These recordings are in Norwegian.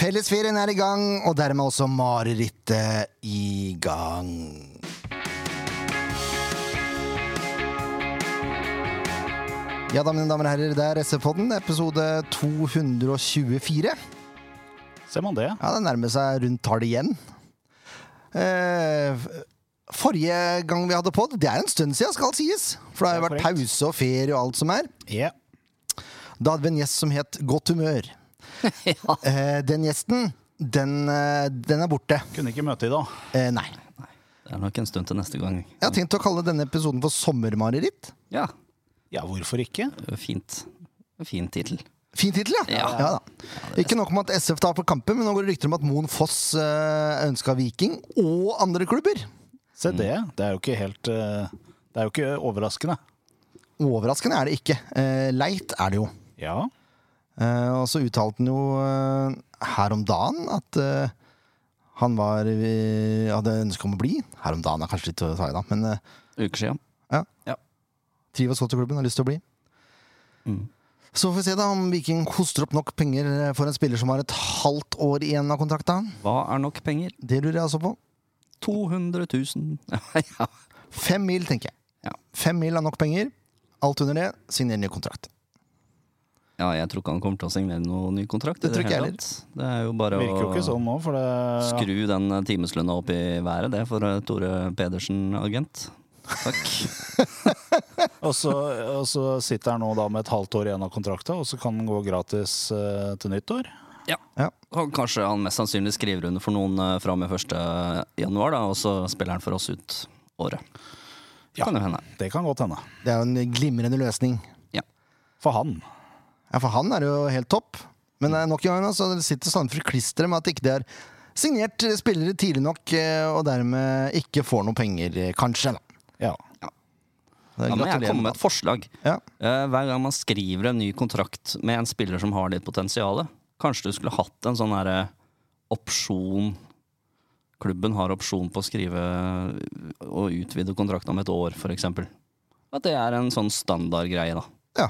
Fellesferien er i gang, og dermed også marerittet i gang. Ja da, mine damer og herrer, det er SF-podden, episode 224. Ser man det? Ja, det nærmer seg rundt tallet igjen. Eh, forrige gang vi hadde pod, det er en stund siden, skal sies. For det har jo vært pause og ferie og alt som er. Ja. Da hadde vi en gjest som het Godt humør. eh, den gjesten, den, eh, den er borte. Kunne ikke møte i dag. Eh, nei. Det er nok en stund til neste gang. Jeg har tenkt å kalle denne episoden for Sommermareritt. Ja, Ja, hvorfor ikke? fint. Fin tittel. Fin tittel, ja. Ja. da. Ikke nok med at SF taper kampen, men nå går det rykter om at Moen Foss ønska Viking og andre klubber. Se det. Det er jo ikke helt Det er jo ikke overraskende. Overraskende er det ikke. Eh, leit er det jo. Ja. Eh, og så uttalte han jo eh, her om dagen at eh, han var, hadde ønske om å bli. Her om dagen er kanskje litt å ta i, da, men Uker siden. trives godt i klubben, har lyst til å bli. Mm. Så får vi se da om Viking hoster opp nok penger for en spiller som har et halvt år igjen av kontrakta. Hva er nok penger? Det lurer jeg altså på. 200 000. ja. Fem mil, tenker jeg. Ja. Fem mil er nok penger. Alt under det, signer ny kontrakt. Ja, jeg tror ikke han kommer til å signere noen ny kontrakt. Det, Det tror ikke jeg hele. Det er jo bare Virker jo ikke sånn nå, for det skru den timeslønna opp i været, det, for eh, Tore Pedersen, agent. Takk. Og så, og så sitter han nå da med et halvt år igjen av kontrakta, og så kan han gå gratis uh, til nyttår. Ja. Ja. Og kanskje han mest sannsynlig skriver under for noen uh, fra og med 1. januar, da, og så spiller han for oss ut året. Ja. Kan jo hende. Det kan godt hende. Det er jo en glimrende løsning. Ja. For han. Ja, For han er jo helt topp. Men eh, nok en gang så sitter Sandefjord klisteret med at ikke det er signert spillere tidlig nok, eh, og dermed ikke får noe penger, eh, kanskje. da. Ja. Ja, men jeg komme kommer med med et forslag. Ja. Eh, hver gang man skriver en ny kontrakt med en spiller som har litt potensial, kanskje du skulle hatt en sånn herre opsjon Klubben har opsjon på å skrive og utvide kontrakten om et år, f.eks. At det er en sånn standardgreie, da. Ja.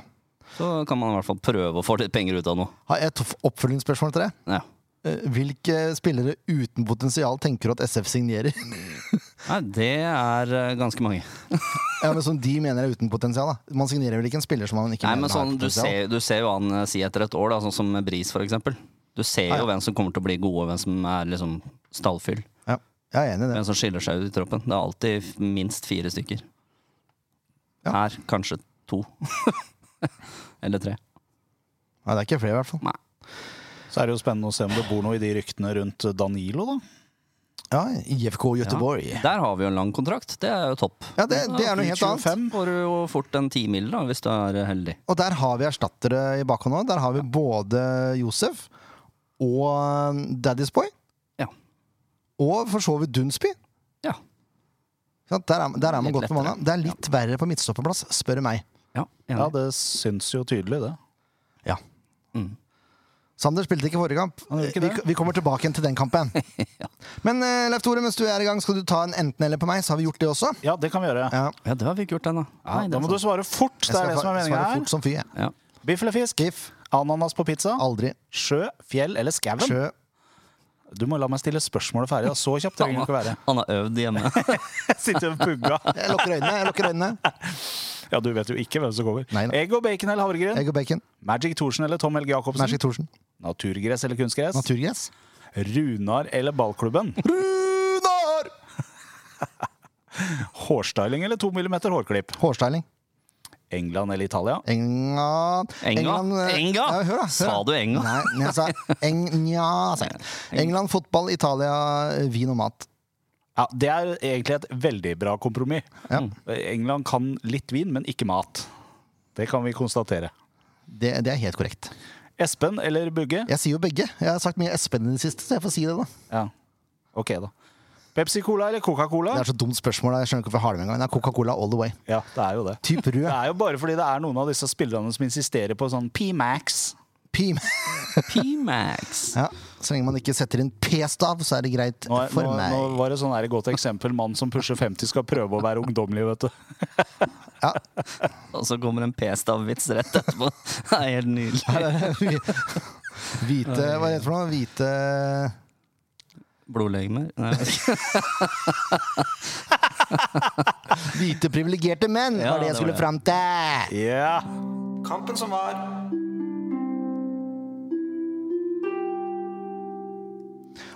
Så kan man i hvert fall prøve å få litt penger ut av noe. Har jeg et oppfølgingsspørsmål til deg? Ja. Eh, Hvilke spillere uten potensial tenker du at SF signerer? Nei, det er eh, ganske mange. ja, men Som de mener er uten potensial? da Man signerer vel ikke en spiller som man ikke Nei, mener men sånn, har du, ser, du ser jo han eh, si etter et år, da, sånn som Bris, eksempel. Du ser Ah, jo ja. hvem som kommer til å bli gode, og hvem som er liksom stallfyll. Ja, jeg er enig i det. Hvem som skiller seg ut i troppen. Det er alltid minst fire stykker. Ja. Her kanskje to. Eller tre. Nei, det er ikke flere, i hvert fall. Nei. Så er det jo spennende å se om det bor noe i de ryktene rundt Danilo, da. Ja, IFK Göteborg. Ja, Der har vi jo en lang kontrakt. Det er jo topp. det, det er noe helt annet. 25. Får du jo fort en timil, da, hvis du er heldig. Og der har vi erstattere i bakhånd òg. Der har vi både Josef og um, Daddy's Boy. Ja. Og for så vidt Dunsby. Ja. Sant? Der er, der er man godt bemanna. lettere. Det er litt verre på midtstopperplass, spør du meg. Ja. Ja, det syns jo tydelig, det. Ja. Mm. Sander spilte ikke forrige kamp. Ikke Vi, vi kommer tilbake igjen til den kampen. Ja. Men uh, Leif Tore, mens du er i gang, skal du ta en enten-eller på meg? Så har vi gjort det også. Ja, det kan vi gjøre. Ja. ja, det har vi ikke gjort ennå. Ja, da må må du svare fort. Det er det som er meningen meninga her. fort som fy. ja. Biff eller fisk? Biff. Ananas på pizza? Aldri. Sjø, fjell eller skauen? Sjø. Du må la meg stille spørsmålet ferdig. da. Så kjapt trenger du ikke være. Han har øvd hjemme. Sitter og pugga. Jeg lukker øynene. jeg lukker øynene Ja, du vet jo ikke hvem som kommer. Nei nei. Egg og bacon eller havregryn? Egg og bacon. Magic Thorsen eller Tom Helge Jacobsen? Magic Thorsen. Naturgress eller kunstgress? Naturgress. Runar eller ballklubben? Runar! Hårstyling eller to millimeter hårklipp? Hårstyling. England eller Italia? Enga Enga? England, eh, Enga? Ja, hør da, hør Sa du Enga? Nei, jeg sa Enga. sa. England, fotball, Italia, vin og mat. Ja, Det er egentlig et veldig bra kompromiss. Ja. England kan litt vin, men ikke mat. Det kan vi konstatere. Det, det er helt korrekt. Espen eller Bugge? Jeg sier jo begge. Jeg har sagt mye Espen i det siste, så jeg får si det, da. Ja. Ok, da. Pepsi Cola eller Coca-Cola? Det er så dumt spørsmål. Jeg skjønner ikke hvorfor jeg har det med engang. Det er Coca-Cola all the way. Ja, det er jo det. Typ rød. Det er jo bare fordi det er noen av disse spillerne som insisterer på sånn P-Max. P-Max. Ja. Så lenge man ikke setter inn P-stav, så er det greit Nå, for nå, meg. nå var det sånn et godt eksempel. Mann som pusher 50 skal prøve å være ungdommelig, vet du. Ja. Og så kommer en P-stav-vits rett etterpå. Det er helt nydelig. Hvite Hva er det for noe? Hvite Blodlegemer? Hvite privilegerte menn Ja, var det jeg skulle fram til! Ja. Kampen som var.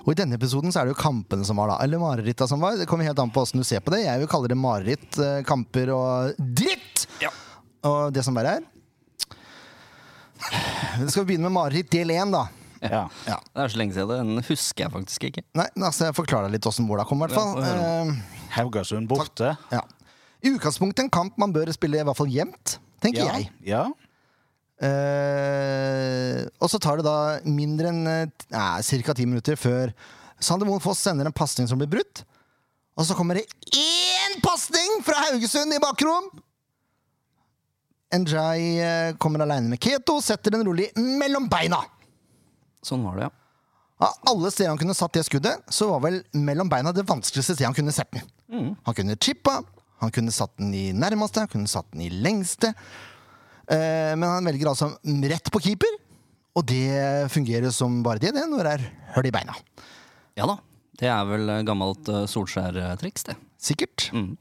Og I denne episoden så er det jo kampene som var, da. Eller mareritta som var. Det kommer helt an på åssen du ser på det. Jeg vil kalle det mareritt, eh, kamper og dritt! Ja. Og det som bare er. Skal vi begynne med mareritt del én, da? ja. Ja. Det er så lenge siden. Den husker jeg faktisk ikke. Nei, altså jeg forklarer deg litt åssen måla kom, i hvert fall. Ja, Eh, Haugasund borte. ja. I utgangspunktet en kamp man bør spille i hvert fall jevnt, tenker Ja. jeg. ja. Eh, og så tar det da mindre enn eh, ca. ti minutter før Sander Moen Foss sender en pasning som blir brutt. Og så kommer det én pasning fra Haugesund i bakrom! Njay eh, kommer aleine med Keto, setter den rolig mellom beina. Sånn var det, ja. Av alle steder han kunne satt det skuddet, så var vel mellom beina det vanskeligste stedet han kunne sett den. Han kunne chippa, han kunne satt den i nærmeste, han kunne satt den i lengste. Eh, men han velger altså rett på keeper, og det fungerer som bare det, det når det er hull i beina. Ja da. Det er vel eh, gammelt uh, Solskjær-triks, det. Sikkert. Mm.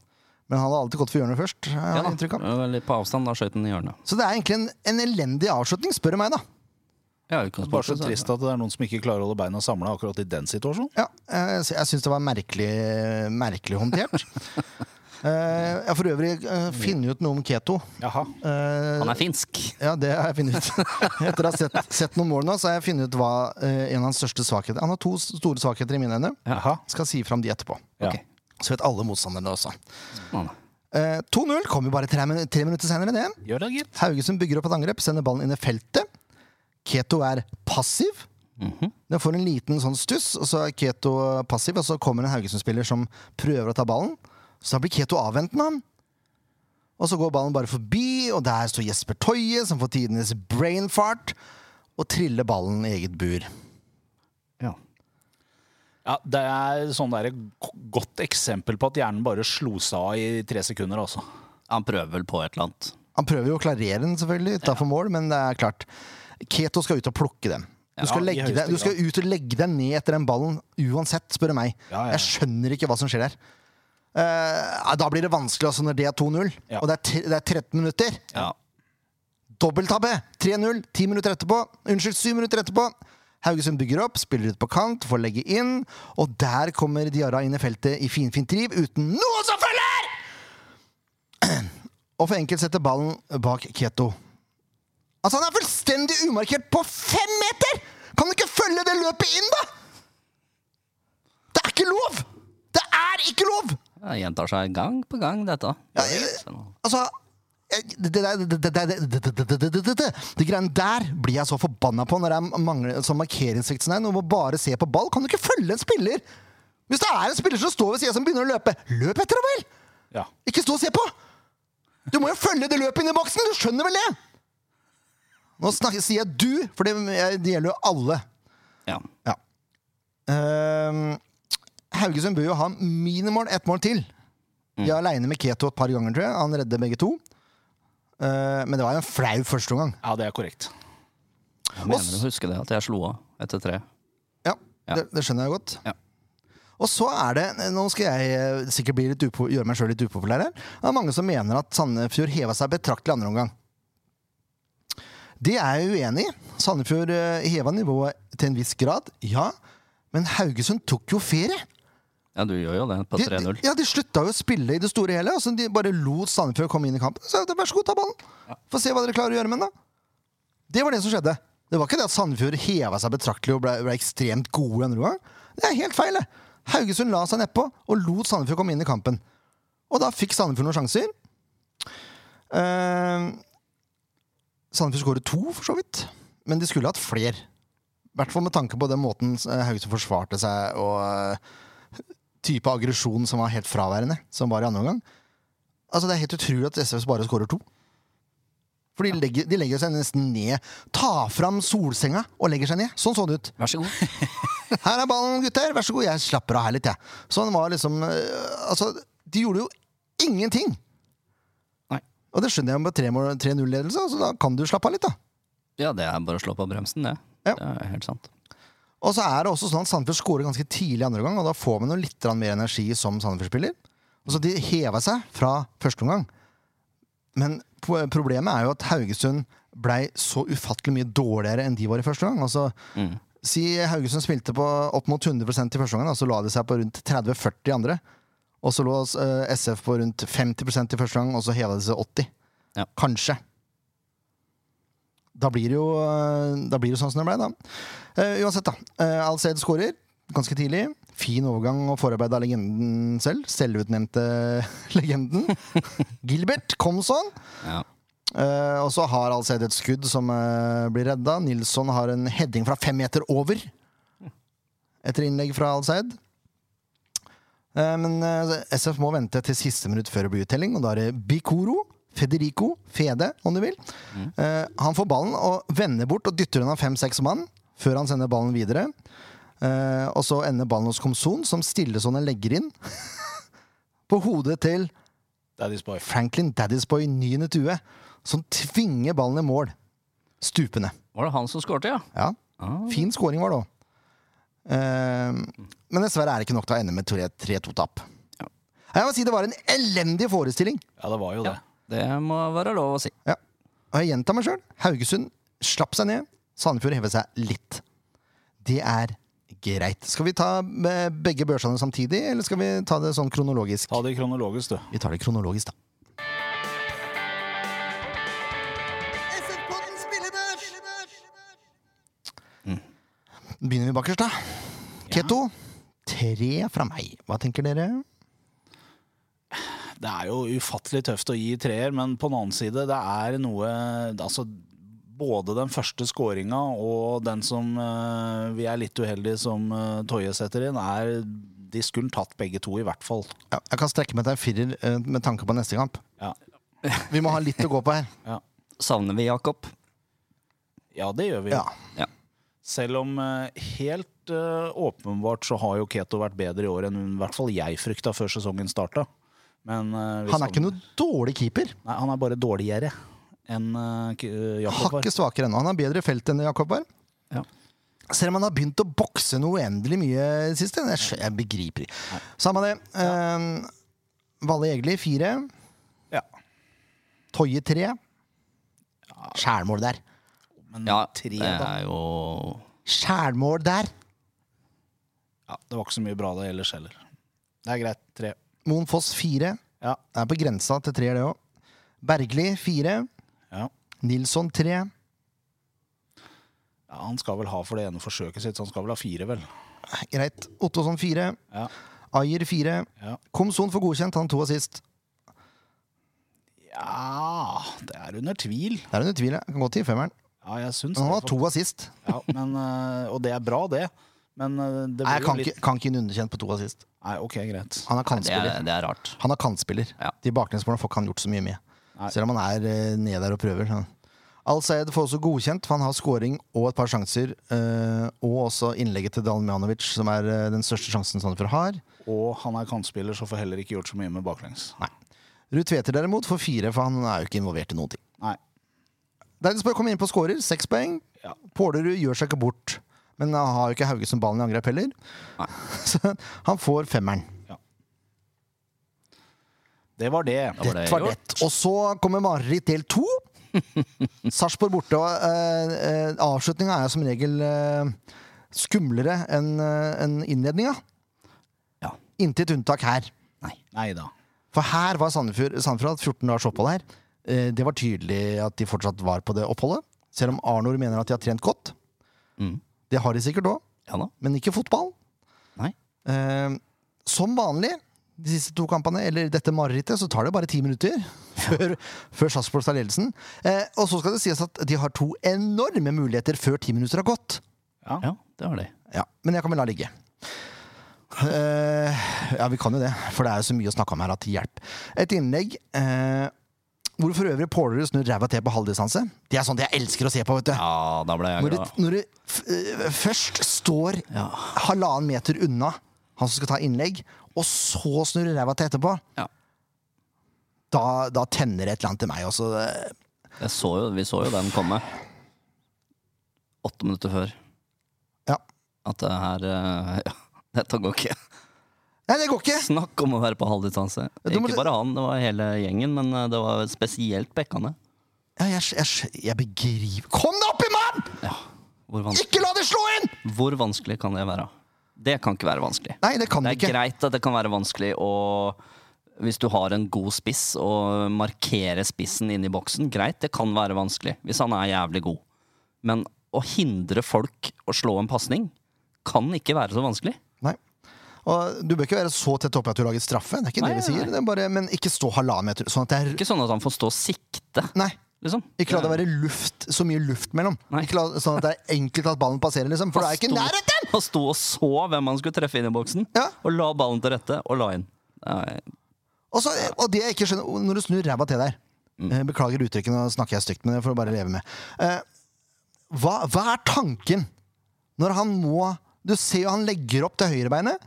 Men han hadde alltid gått for hjørnet først. jeg Ja da. Litt på avstand, da skjøt han i hjørnet. Så det er egentlig en, en elendig avslutning, spør du meg, da. Ja, Det er bare så trist at det er noen som ikke klarer å holde beina samla akkurat i den situasjonen. Ja, jeg, jeg syns det var merkelig, merkelig håndtert. Eh, jeg har for øvrig eh, funnet ut noe om keto. Jaha. Eh, Han er finsk. Ja, det har jeg funnet ut. Etter å ha sett, sett noen mål nå, så har jeg funnet ut hva en av hans største svakheter Han har to store svakheter i mine øyne. Skal si fram de etterpå. Ja. Okay. Så vet alle motstanderne også. Spennende. Eh, 2-0 kommer bare tre, min- tre minutter senere. Det. Gjør det, gitt. Haugesund bygger opp et angrep, sender ballen inn i feltet. Keto er passiv. Den får en liten sånn stuss, og så er Keto passiv. Og så kommer en Haugesund-spiller som prøver å ta ballen. Så da blir Keto avventende, han. Og så går ballen bare forbi, og der står Jesper Toje, som får tidenes brain fart, og triller ballen i eget bur. Ja. Ja, Det er sånn der godt eksempel på at hjernen bare slo seg av i tre sekunder. Også. Han prøver vel på et eller annet. Han prøver jo å klarere den selvfølgelig utafor mål, men det er klart. Keto skal ut og plukke den. Du skal, Ja, deg, du skal ut og legge deg ned etter den ballen uansett, spør du meg. Ja, ja. Jeg skjønner ikke hva som skjer der. Eh, da blir det vanskelig også når det er 2-0, Ja. og det er, det er 13 minutter. Ja. Dobbelttabbe! 3-0, 10 minutter etterpå. Unnskyld, 7 minutter etterpå. Haugesund bygger opp, spiller ut på kant, får legge inn, og der kommer Diarra inn i feltet i finfint driv uten noe som følger! Og for enkelt setter ballen bak Keto. Altså, han er fullstendig umarkert på fem meter! Kan du ikke følge det løpet inn, da?! Det er ikke lov! Det er ikke lov! Det gjentar seg gang på gang, dette. Altså det greiene der blir jeg så forbanna på når det er sånn markeringssektsjonær. Når må bare se på ball, kan du ikke følge en spiller! Hvis det er en spiller som står ved sida som begynner å løpe, løp etter ham, vel! Ikke stå og se på! Du må jo følge det løpet inn i boksen! Du skjønner vel det? Nå sier jeg du, for det, det gjelder jo alle. Ja. ja. Uh, Haugesund bør jo ha minimum ett mål til. De er aleine med Keto et par ganger, tror jeg. Han redder begge to. Uh, men det var jo en flau førsteomgang. ja, det er korrekt. Jeg mener å huske det, at jeg slo av etter tre. Ja, Ja. Det, det skjønner jeg godt. Ja. Og så er det Nå skal jeg eh, sikkert bli litt upo, gjøre meg sjøl litt upopulær her. Det er mange som mener at Sandefjord heva seg betraktelig andre omgang. Det er jeg uenig i. Sandefjord eh, heva nivået til en viss grad, ja. Men Haugesund tok jo ferie. Ja, du gjør jo det på 3-0. ja, de slutta jo å spille i det store hele. Altså, de bare lot Sandefjord komme inn i kampen. Så vær så god, ta ballen. Få se hva dere klarer å gjøre med den, da. Det var det som skjedde. Det var ikke det at Sandefjord heva seg betraktelig og ble, ble ekstremt gode andre gang. Det er helt feil. det. Haugesund la seg nedpå og lot Sandefjord komme inn i kampen. Og da fikk Sandefjord noen sjanser. Uh, Sandefjord skåret to, for så vidt. Men de skulle hatt flere. I hvert fall med tanke på den måten eh, Haugesund forsvarte seg og eh, type aggresjon som var helt fraværende, som var i andre omgang. Altså, det er helt utrolig at SVS bare skårer to. For de legger, de legger seg nesten ned. Ta fram solsenga og legger seg ned. Sånn så det ut. Vær så god. Her er ballen, gutter. Vær så god. Jeg slapper av her litt, jeg. Sånn var liksom øh, Altså, de gjorde jo ingenting. Nei. Og det skjønner jeg med 3-0-ledelse. Altså, da kan du slappe av litt, da. Ja, det er bare å slå på bremsen, det. Ja. Det er helt sant. Og så er det også sånn at Sandefjord skårer ganske tidlig andre gang, og da får man jo litt mer energi som Sandefjord-spiller. Så De heva seg fra første omgang. Men problemet er jo at Haugesund blei så ufattelig mye dårligere enn de var i første gang. Altså, Mm. Si Haugesund spilte på opp mot 100% i første omgang, så la de seg på rundt 30-40 i andre. Og så lå eh, SF på rundt 50% i første gang, og så heva de seg 80. Ja. Kanskje. Da blir det jo eh, Da blir det sånn som det ble, da. Uh, uansett, da. Uh, Alced skårer ganske tidlig. Fin overgang og forarbeid av legenden selv. Selvutnevnte legenden. Gilbert Komson. Ja. Eh, og så har Alced et skudd som uh, blir redda. Nilsson har en heading fra fem meter over. Etter innlegg fra Alced. Men SF må vente til siste minutt før det blir uttelling, og da er det Bikoro. Federico Fede, om du vil. Eh, han får ballen og vender bort og dytter unna fem-seks mann før han sender ballen videre. Eh, og så ender ballen hos Komson, som stillestående legger inn på hodet til Daddy's boy. Franklin Daddy's Boy Nyene Tue, som tvinger ballen i mål. Stupende. Var det han som skårte, ja? Ja, Ah. fin scoring var det òg. men dessverre er det ikke nok til å ende med 3-2-tap. Ja. Jeg må si det var en elendig forestilling. Ja, det var jo det. Det må være lov å si. Ja. Og jeg gjentar meg sjøl. Haugesund slapp seg ned. Sandefjord hevet seg litt. Det er greit. Skal vi ta eh, begge børsene samtidig, eller skal vi ta det sånn kronologisk? Ta det kronologisk, du. Vi tar det kronologisk, da. Begynner vi bakerst, da. Keto. Tre fra meg. Hva tenker dere? Det er jo ufattelig tøft å gi treer, men på den annen side, det er noe Altså, både den første skåringa og den som uh, vi er litt uheldige som uh, Toje setter inn, er De skulle tatt begge to, i hvert fall. Ja, jeg kan strekke meg til en firer uh, med tanke på neste kamp. Ja, Vi må ha litt å gå på her. ja. Savner vi Jakob? ja det gjør vi. Ja. Ja. Selv om helt åpenbart så har jo Keto vært bedre i år enn i hvert fall jeg frykta før sesongen starta. Men eh, Han er ikke noe dårlig keeper. Nei, han er bare dårligere enn uh, Jakob. Hakket svakere ennå. Han har bedre felt enn Jakob var. Ja. Selv om han har begynt å bokse noe uendelig mye i det siste. Jeg, jeg begriper ikke. Samme det. Eh, Valle Egeli fire. Ja. Toje tre. Skjærmål der. Men Ja, tre, det er jo Skjærmål der! Ja, det var ikke så mye bra det ellers heller. Det er greit. Tre. Moen Foss fire. Ja. Er på grensa til treer, det òg. Bergli fire. Ja. Nilsson tre. ja. Han skal vel ha for det ene forsøket sitt, så han skal vel ha fire, vel. Greit. Ottosson fire. Ja. Ayer fire. Ja. Komson får godkjent, han to assist. ja Det er under tvil. Det er under tvil. ja. kan gå til femmeren. Ja, jeg syns Han har to assist. Ja, men, øh, og det er bra, det. Men øh, det Nei, jeg kan litt ikke, kan ikke inn en underkjent på to assist. Nei, ok, greit. Han er Det er, det er rart. Han er kantspiller. Ja. De baklengsmålene får ikke han gjort så mye med. Nei. Selv om han er eh, nede der og prøver. Al-Sayed får også godkjent, for han har scoring og et par sjanser. eh, og også innlegget til Dalmjanovic, som er eh, den største sjansen Sandefjord har. Og han er kantspiller, så får heller ikke gjort så mye med baklengs. Ruud Tveter derimot får fire, for han er jo ikke involvert i noen ting. Nei. Deidesborg kommer inn på scorer, seks poeng. Ja. Pålerud gjør seg ikke bort, men han har jo ikke Haugesund ballen i angrep heller. Nei. Så han får femmeren. Det var det. Var det Det var det. Og så kommer mareritt del to. Sarpsborg borte. og uh, uh, Avslutninga er som regel eh, skumlere enn en innledninga. Ja. Inntil et unntak her. Nei da. For her var Sandefjord, Sandefjord hatt 14 dagers opphold her. Eh, det var tydelig at de fortsatt var på det oppholdet. Selv om Arnor mener at de har trent godt. Mm. Det har de sikkert òg, Ja da. men ikke fotball. Nei. Eh, som vanlig de siste to kampene, eller dette marerittet, så tar det bare ti minutter før, før Sarpsborg tar ledelsen. Eh, og så skal det sies at de har to enorme muligheter før ti minutter har gått. Ja. Ja, det har de. Ja, Men jeg kan vel la ligge. Eh, ja, vi kan jo det, for det er jo så mye å snakke om her at det hjelper. Et innlegg eh, hvor for øvrig pålere snur ræva til på halvdistanse. Det er sånt jeg elsker å se på. vet du Ja, da ble jeg Når du, glad. når du eh, først står Ja. halvannen meter unna han som skal ta innlegg, og så snur ræva til etterpå, Ja. da, da tenner det et eller annet i meg også. Jeg så jo, vi så jo den komme. åtte minutter før Ja. at det her eh, Ja, dette går ikke. Nei, det går ikke! Snakk om å være på halvdistanse. Du må- Ikke bare han, det var hele gjengen, men eh, det var spesielt bekkene. Ja, jeg, jeg, jeg begriper Kom deg opp i mann! Ja. Ikke la det slå inn! hvor vanskelig kan det være? Det kan ikke være vanskelig. Nei, det kan Det det er ikke. greit at det kan være vanskelig å Hvis du har en god spiss og markere spissen inn i boksen, greit, det kan være vanskelig. Hvis han er jævlig god. Men å hindre folk å slå en pasning kan ikke være så vanskelig. Og du bør ikke være så tett oppe at du lager straffe. Det er ikke Nei, det vi sier. Det er bare, men ikke stå halvannen meter. Sånn at det er Ikke sånn at han får stå og sikte, Nei. liksom. Ikke la det være luft, så mye luft mellom. Nei. Ikke la, sånn at det er enkelt at ballen passerer, liksom. For du er ikke nærheten! Han sto og så hvem han skulle treffe inn i boksen, Ja. og la ballen til rette og la inn. Nei, Og, så, og det jeg ikke skjønner, når du snur ræva til der Mm. eh, Beklager uttrykket, nå snakker jeg stygt, men det får du bare leve med. Eh, hva, hva er tanken når han må Du ser jo han legger opp til høyrebeinet,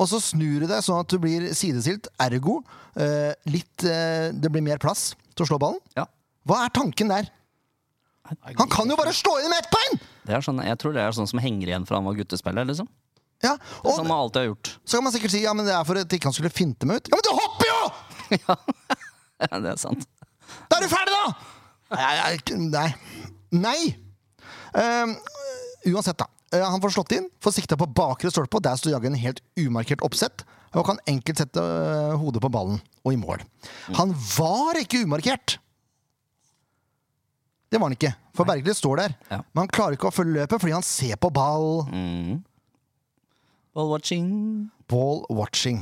og så snur du deg sånn at du blir sidestilt, ergo eh, litt eh, Det blir mer plass til å slå ballen. Ja. Hva er tanken der? Han kan jo bare slå inn med ett bein! Det er sånn, jeg tror det er sånn som henger igjen fra han var guttespiller. liksom. Ja, og, som han alltid har gjort. så kan man sikkert si ja, men det er for at ikke han skulle finte meg ut. Ja, men du hopper jo! Ja, det er sant. Da er du ferdig, da! Nei. nei, Nei. Ehm, uansett, da. Eh, han får slått inn, får sikta på bakre stolpe, og der står jaggu en helt umarkert oppsett. Og kan enkelt sette øh, hodet på ballen og i mål. Han var ikke umarkert! Det var han ikke, for Bergli står der. Ja. Men han klarer ikke å følge løpet fordi han ser på ball. Mm. Ball watching. Ball watching.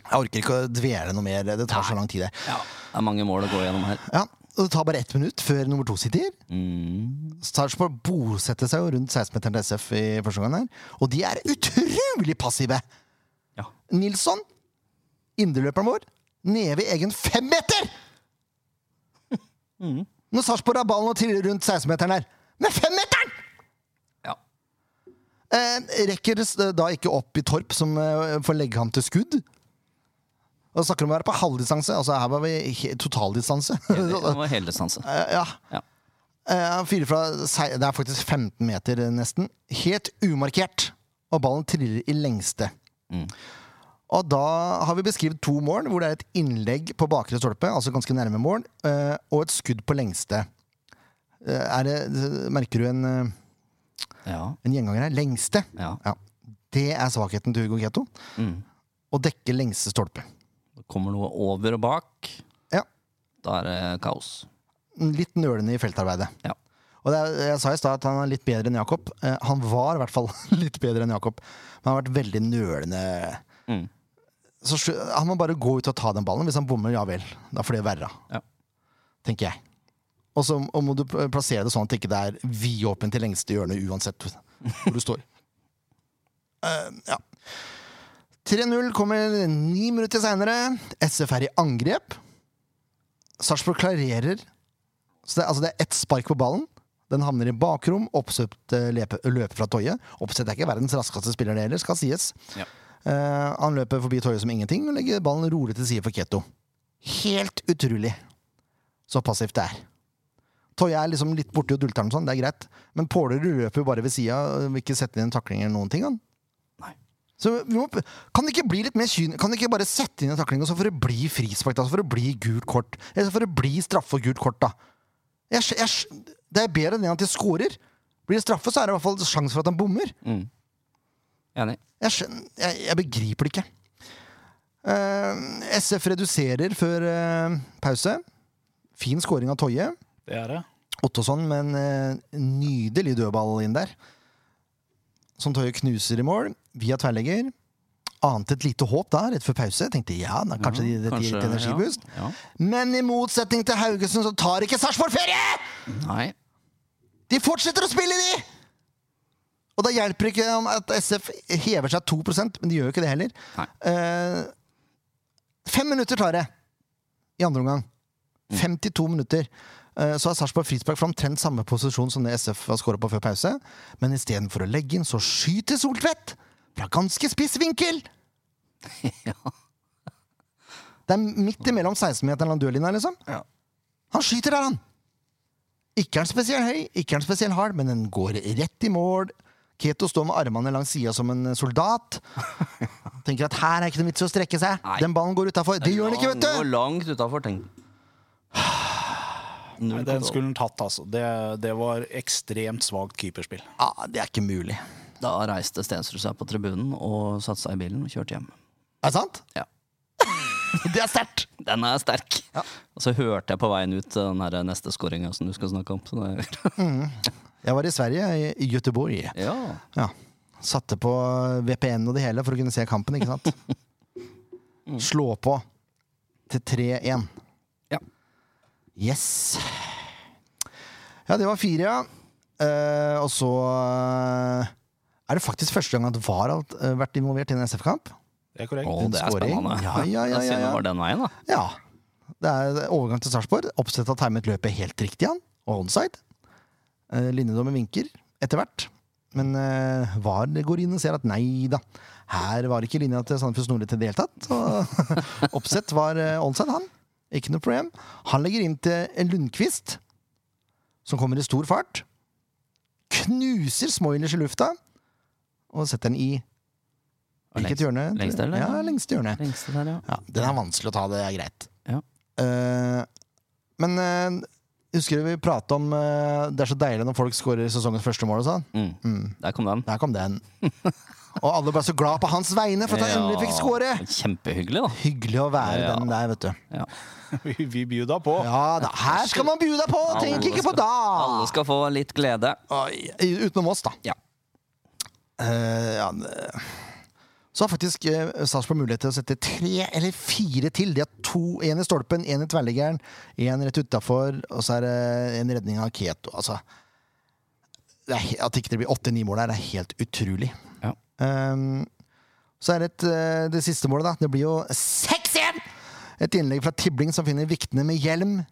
Jeg orker ikke å dvele noe mer. Det tar så lang tid. det. Ja. Det er mange mål å gå gjennom her. Ja, og Det tar bare ett minutt før nummer to sitter. Mm. Sarpsborg bosetter seg jo rundt 16-meteren til SF i første omgang. her, Og de er utrolig passive! Ja. Nilsson, indreløperen vår, nede ved egen femmeter! Mm. Når Sarpsborg har ballen og triller rundt 16-meteren her. Med femmeteren! Ja. Eh, rekker det da ikke opp i Torp, som eh, får legge ham til skudd? Og snakker om å være på halvdistanse. Altså her var vi totaldistanse. Det var heldistanse. Eh, ja. Ja. Eh, fyrer fra Det er faktisk 15 meter, nesten. Helt umarkert. Og ballen triller i lengste. Mm. Og da har vi beskrevet to mål, hvor det er et innlegg på bakre stolpe, altså ganske nærme mål, eh, og et skudd på lengste. Det, merker du en, Ja. en gjenganger her? Lengste. ja. Ja. Det er svakheten til Hugo Keto. Mm. Å dekke lengste stolpe. Kommer noe over og bak. Ja. Da er det kaos. Litt nølende i feltarbeidet. Ja. Og er, jeg sa i stad at han er litt bedre enn Jakob. Eh, han var i hvert fall litt bedre enn Jakob. Men han har vært veldig nølende. Mm. Så Han må bare gå ut og ta den ballen. Hvis han bommer, ja vel. Da får det være. Ja. Tenker jeg. Og så og må du plassere det sånn at det ikke er vidåpent til lengste hjørne uansett hvor du står. Uh, ja. 3-0 kommer ni minutter seinere. SF er i angrep. Sarpsborg klarerer. Så det, altså det er ett spark på ballen. Den havner i bakrom. Oppsøkt eh, løper fra Toje. Oppsett er ikke verdens raskeste spiller, det heller, skal sies. Ja. Uh, han løper forbi Toje som ingenting og legger ballen rolig til side for Keto. Helt utrolig så passivt det er. Toje er liksom litt borti og dulter den sånn, det er greit. Men Pålerud løper jo bare ved sida vil ikke sette inn en takling eller noen ting. Han. Så vi må, kan det ikke bli litt mer kyn... Kan det ikke bare sette inn en takling og så får det bli frispark? da, så får det bli gult kort? Eller så får det bli straffe og gult kort, da? Jeg, jeg, det er bedre enn at de scorer. Blir det straffe, så er det i hvert fall sjanse for at han bommer. Mm. Enig. Jeg, jeg, jeg begriper det ikke. Uh, SF reduserer før uh, pause. Fin scoring av Toje. Det er det. Ottosson med en uh, nydelig dødball inn der. Som Toje knuser i mål, via tverrlegger. Ante et lite håp da, rett før pause. Tenkte ja, da, kanskje de, dette gir et energiboost. Ja. Men i motsetning til Haugesund, så tar ikke Sarpsborg ferie! Nei. De fortsetter å spille, de! Og da hjelper det ikke om at SF hever seg 2% men de gjør jo ikke det heller. Eh, fem minutter tar det i andre omgang. 52 minutter. Eh, så har Sarpsborg frispark fra omtrent samme posisjon som det SF har skåra på før pause. Men istedenfor å legge inn, så skyter Soltvedt fra ganske spiss vinkel! Ja. Det er midt imellom 16-meteren og dørlinja, liksom. Ja. Han skyter der, han! Ikke er han spesielt høy, ikke er han spesielt hard, men den går rett i mål. Keto står med armene langs sida som en soldat. Tenker at her er ikke noe vits i å strekke seg. Nei. Den ballen går utafor. Det gjør den ikke, vet Går langt utenfor, tenk. Nei, den skulle han tatt, altså. Det, det var ekstremt svakt keeperspill. Ja, det er ikke mulig. Da reiste Stensrud seg på tribunen og satte seg i bilen og kjørte hjem. Er det sant? Ja. Det er sterkt! Den er sterk! Ja. Og så hørte jeg på veien ut den her neste skåringa som du skal snakke om. Så det, Jeg var i Sverige, i- Göteborg. ja. Ja. Satte på VPN og det hele for å kunne se kampen, ikke sant? Slå på til 3-1. Ja. Yes. Ja, det var fire, ja. Uh, og så eh, er det faktisk første gang at VAR har eh, vært involvert i en SF-kamp. Det er korrekt. Åh, det er spennende. Ja, ja, ja, ja, det ja. den veien, da. Ja. Det er overgang til Sarpsborg. Oppsett har timet løpet helt riktig, han. Og onside. Uh, Linjedommer vinker etter hvert. Men uh, VAR går inn og ser at nei da, her var ikke linja til Sandefjord Snorre til det hele tatt. Så Oppsett var uh, onside, han. Ikke noe problem. Han legger inn til en Lundqvist, som kommer i stor fart. Knuser Smoilers i lufta, og setter den i hvilket Lengst- hjørne? lengste, eller? Ja, lengste hjørne. Lengste der, ja. Ja, den er vanskelig å ta, det er greit. Ja. Uh, men uh, husker du vi prata om uh, det er så deilig når folk skårer sesongens første mål og sånn? Mm. Mm, Der kom den. der kom den. og alle ble så glad på hans vegne for at han endelig fikk skåre! Kjempehyggelig, da. Hyggelig å være Ja. den der, vet du. Ja. Vi, vi bjuda på. Ja da, her skal man bjuda på! Tenk ikke på da! Alle skal få litt glede. Utenom oss, da. Ja. Eh, ja, så har faktisk uh, Sarpsborg mulighet til å sette tre eller fire til. De har to, Én i stolpen, én i tverrliggeren, én rett utafor, og så er det en redning av Keto. Altså, det er, at ikke det blir åtte-ni mål det er helt utrolig. Ja. Um, så er det et, eh, det siste målet, da. Det blir jo 6-1! Et innlegg fra Tibling som finner Viktene med hjelm.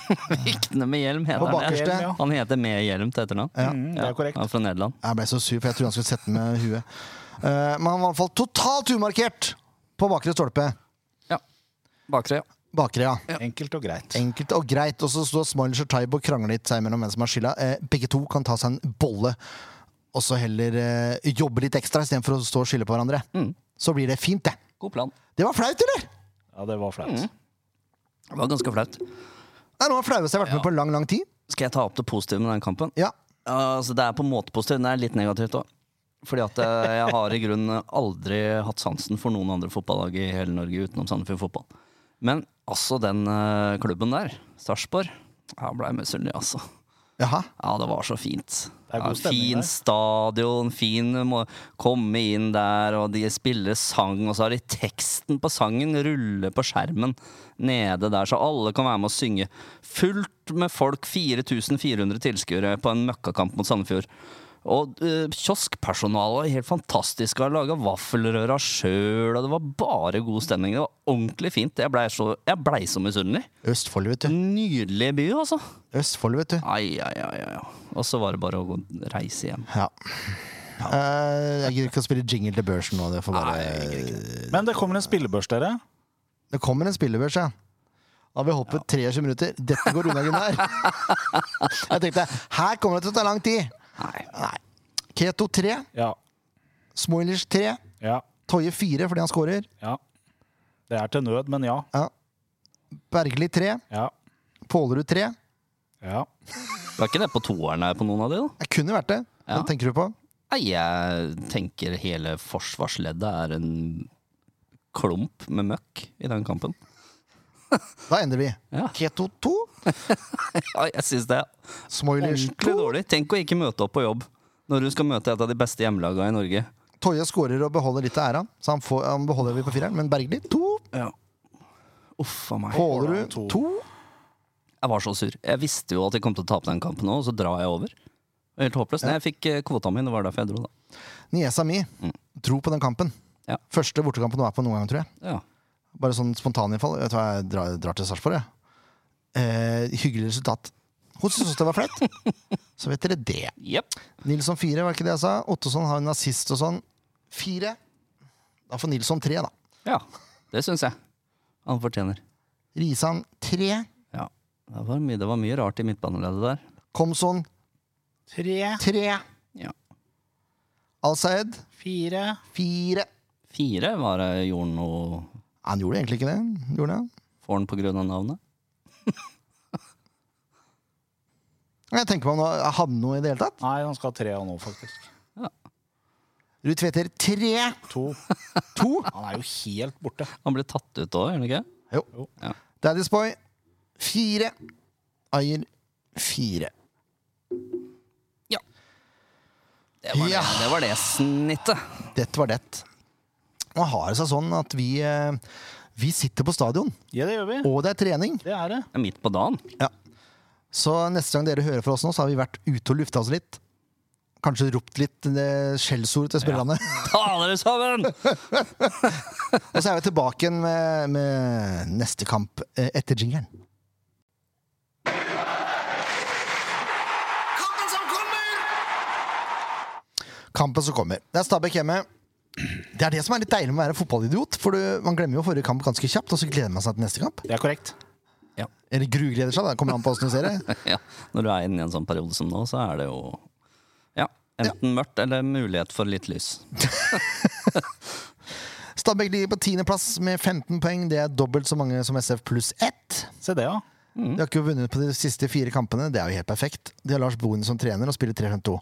Viktene med hjelm På heter han. bakerste. Ja. Han heter Med hjelm til etternavn. Ja. Mm, det er korrekt. Han er fra Nederland. Jeg ble så sur, for jeg trodde han skulle sette den med huet. Eh, men han var i hvert fall totalt umarkert på bakre stolpe. Ja. Bakre, ja. Bakre, ja. Enkelt og greit. Enkelt og greit. Og så står Smoilers og Taibo og krangler litt seg imellom hvem som har skylda. Eh, begge to kan ta seg en bolle, og så heller eh, jobbe litt ekstra istedenfor å stå og skylde på hverandre. Mm. Så blir det fint, det. God plan. Det var flaut, eller? Ja, det var flaut. Det var ganske flaut. Det er noe av det flaueste jeg har vært med på lang, lang tid. Skal jeg ta opp det positive med den kampen? Ja. Ja, altså Det er på en måte positivt, men det er litt negativt òg. Fordi at eh, jeg har i grunnen aldri hatt sansen for noen andre fotballag i hele Norge utenom Sandefjord Fotball. Men altså, den eh, klubben der, Sarpsborg, jeg blei misunnelig, altså. Jaha. Ja, det var så fint. er Ja, fin der. stadion, fin må komme inn der, og de spiller sang, og så har de teksten på sangen rulle på skjermen nede der, så alle kan være med å synge. Fullt med folk, 4400 tilskuere på en møkkakamp mot Sandefjord. Og uh, kioskpersonalet var helt fantastisk, har laga vaffelrøra sjøl, og det var bare god stemning. Det var ordentlig fint. Jeg blei så, jeg ble så misunnelig. Østfold, vet du. Nydelig by, altså. Østfold, vet du. Ai, ai, ai, ai. ai. Og så var det bare å gå, reise hjem. Ja. Uh, jeg gidder ikke å spille jingle til børsen nå. Det, får bare, Nei, Men det kommer en spillebørs, dere. Det kommer en spillebørs, ja. Da har vi hoppet ja. 23 minutter. Dette går unna, Gunnar. Jeg tenkte her kommer det til å ta lang tid. Nei. Nei. Keto 3, Ja. Smoilers 3, Ja. Toje 4 fordi han scorer. Ja. Det er til nød, men ja. Ja. Bergli 3, Ja. Pålerud 3. Ja. Var ikke det på toeren her på noen av de, da? Det kunne vært det. Hva Ja. tenker du på? Nei, jeg tenker hele forsvarsleddet er en klump med møkk i den kampen. Da ender vi. Ja. Keto 2, Ja, jeg syns det ordentlig dårlig. Tenk å ikke møte opp på jobb når du skal møte et av de beste hjemmelagene i Norge. Toje skårer og beholder litt av æra, så han, får, han beholder vi på fireren. Men Bergli 2, Ja. Uff a meg. Pålerud to. 2. Jeg var så sur. Jeg visste jo at jeg kom til å tape den kampen òg, og så drar jeg over. Helt håpløst. Nei, jeg fikk eh, kvota mi, det var derfor jeg dro, da. Niesa mi tro på den kampen. Ja. Første bortekampen du er på noen gang, tror jeg. Ja. Bare sånn spontaninnfall. Vet du hva, jeg drar, drar til Sarpsborg, jeg. Eh, hyggelig resultat. Hun syntes det var flaut. Så vet dere det. Yep. Nilsson 4, var ikke det jeg sa? Ottosson har en assist og sånn. Fire. Da får Nilsson tre, da. Ja, det syns jeg. Han fortjener. Risan tre. Ja. Det var mye, det var mye rart i midtbaneleddet der. Komson Tre, tre. Ja. Al-Saed. fire fire. Fire var det gjorde noe Han gjorde egentlig ikke det. Gjorde han? Får han på grunn av navnet. Jeg tenker på om han hadde noe i det hele tatt. Nei, han skal ha tre av nå, faktisk. Ruud Tveter tre. To. To. Han er jo helt borte. Han ble tatt ut òg, gjør han ikke? Jo. Jo. Ja. Daddy's Boy fire. Ayer fire. Det var, Ja. det, det var det snittet. Dette var det. Nå har det seg sånn at vi, eh, vi sitter på stadion, Ja, det gjør vi. og det er trening. Det er det. Det er midt på dagen. Ja. Så neste gang dere hører fra oss nå, så har vi vært ute og lufta oss litt. Kanskje ropt litt eh, skjellsord til spillerne. Ta dere sammen! og så er vi tilbake igjen med, med neste kamp eh, etter jingeren. Kampen som kommer. Det er Stabæk hjemme. Det er det som er litt deilig med å være fotballidiot. For du, Man glemmer jo forrige kamp ganske kjapt, og så gleder man seg til neste kamp. Det er korrekt. Eller grugleder seg, da. Kommer an på åssen du ser det. Ja, når du er inne i en sånn periode som nå, så er det jo Ja, enten mørkt eller mulighet for litt lys. Stabæk ligger på tiendeplass med 15 poeng. Det er dobbelt så mange som SF pluss ett. Se det, ja. De har ikke vunnet på de siste fire kampene. Det er jo helt perfekt. De har Lars Boen som trener og spiller 3-5-2.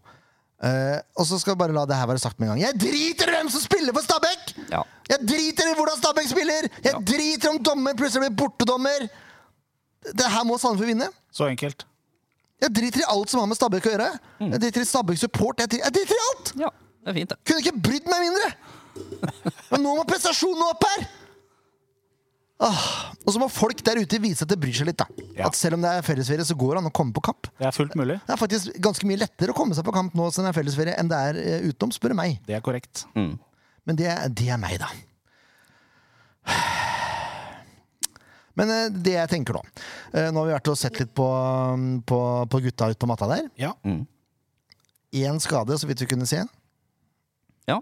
Eh, og så skal vi bare la det her være sagt med en gang. Jeg driter i hvem som spiller for Stabæk! Ja. Jeg driter i hvordan Stabæk spiller! Jeg Ja. driter om dommer plutselig blir bortedommer! Det her må Sandefjord vinne. Så enkelt. Jeg driter i alt som har med Stabæk å gjøre. Jeg driter i Stabæk support. Jeg driter, jeg driter i alt! ja, det er fint, det. Kunne ikke brydd meg mindre! Men nå må prestasjonen opp her! Ah, og så må folk der ute vise at det bryr seg litt. da Ja. At Selv om det er fellesferie, så går det an å komme på kamp. Det er fullt mulig. Det er faktisk ganske mye lettere å komme seg på kamp nå som det er fellesferie, enn det er eh, utenom, spør du meg. Det er korrekt. Mm. Men det, er- det er meg, da. Men eh, det jeg tenker nå eh, Nå har vi vært og sett litt på, på, på gutta ute på matta der. Ja. Mm. Én skade, så vidt vi kunne se. Ja,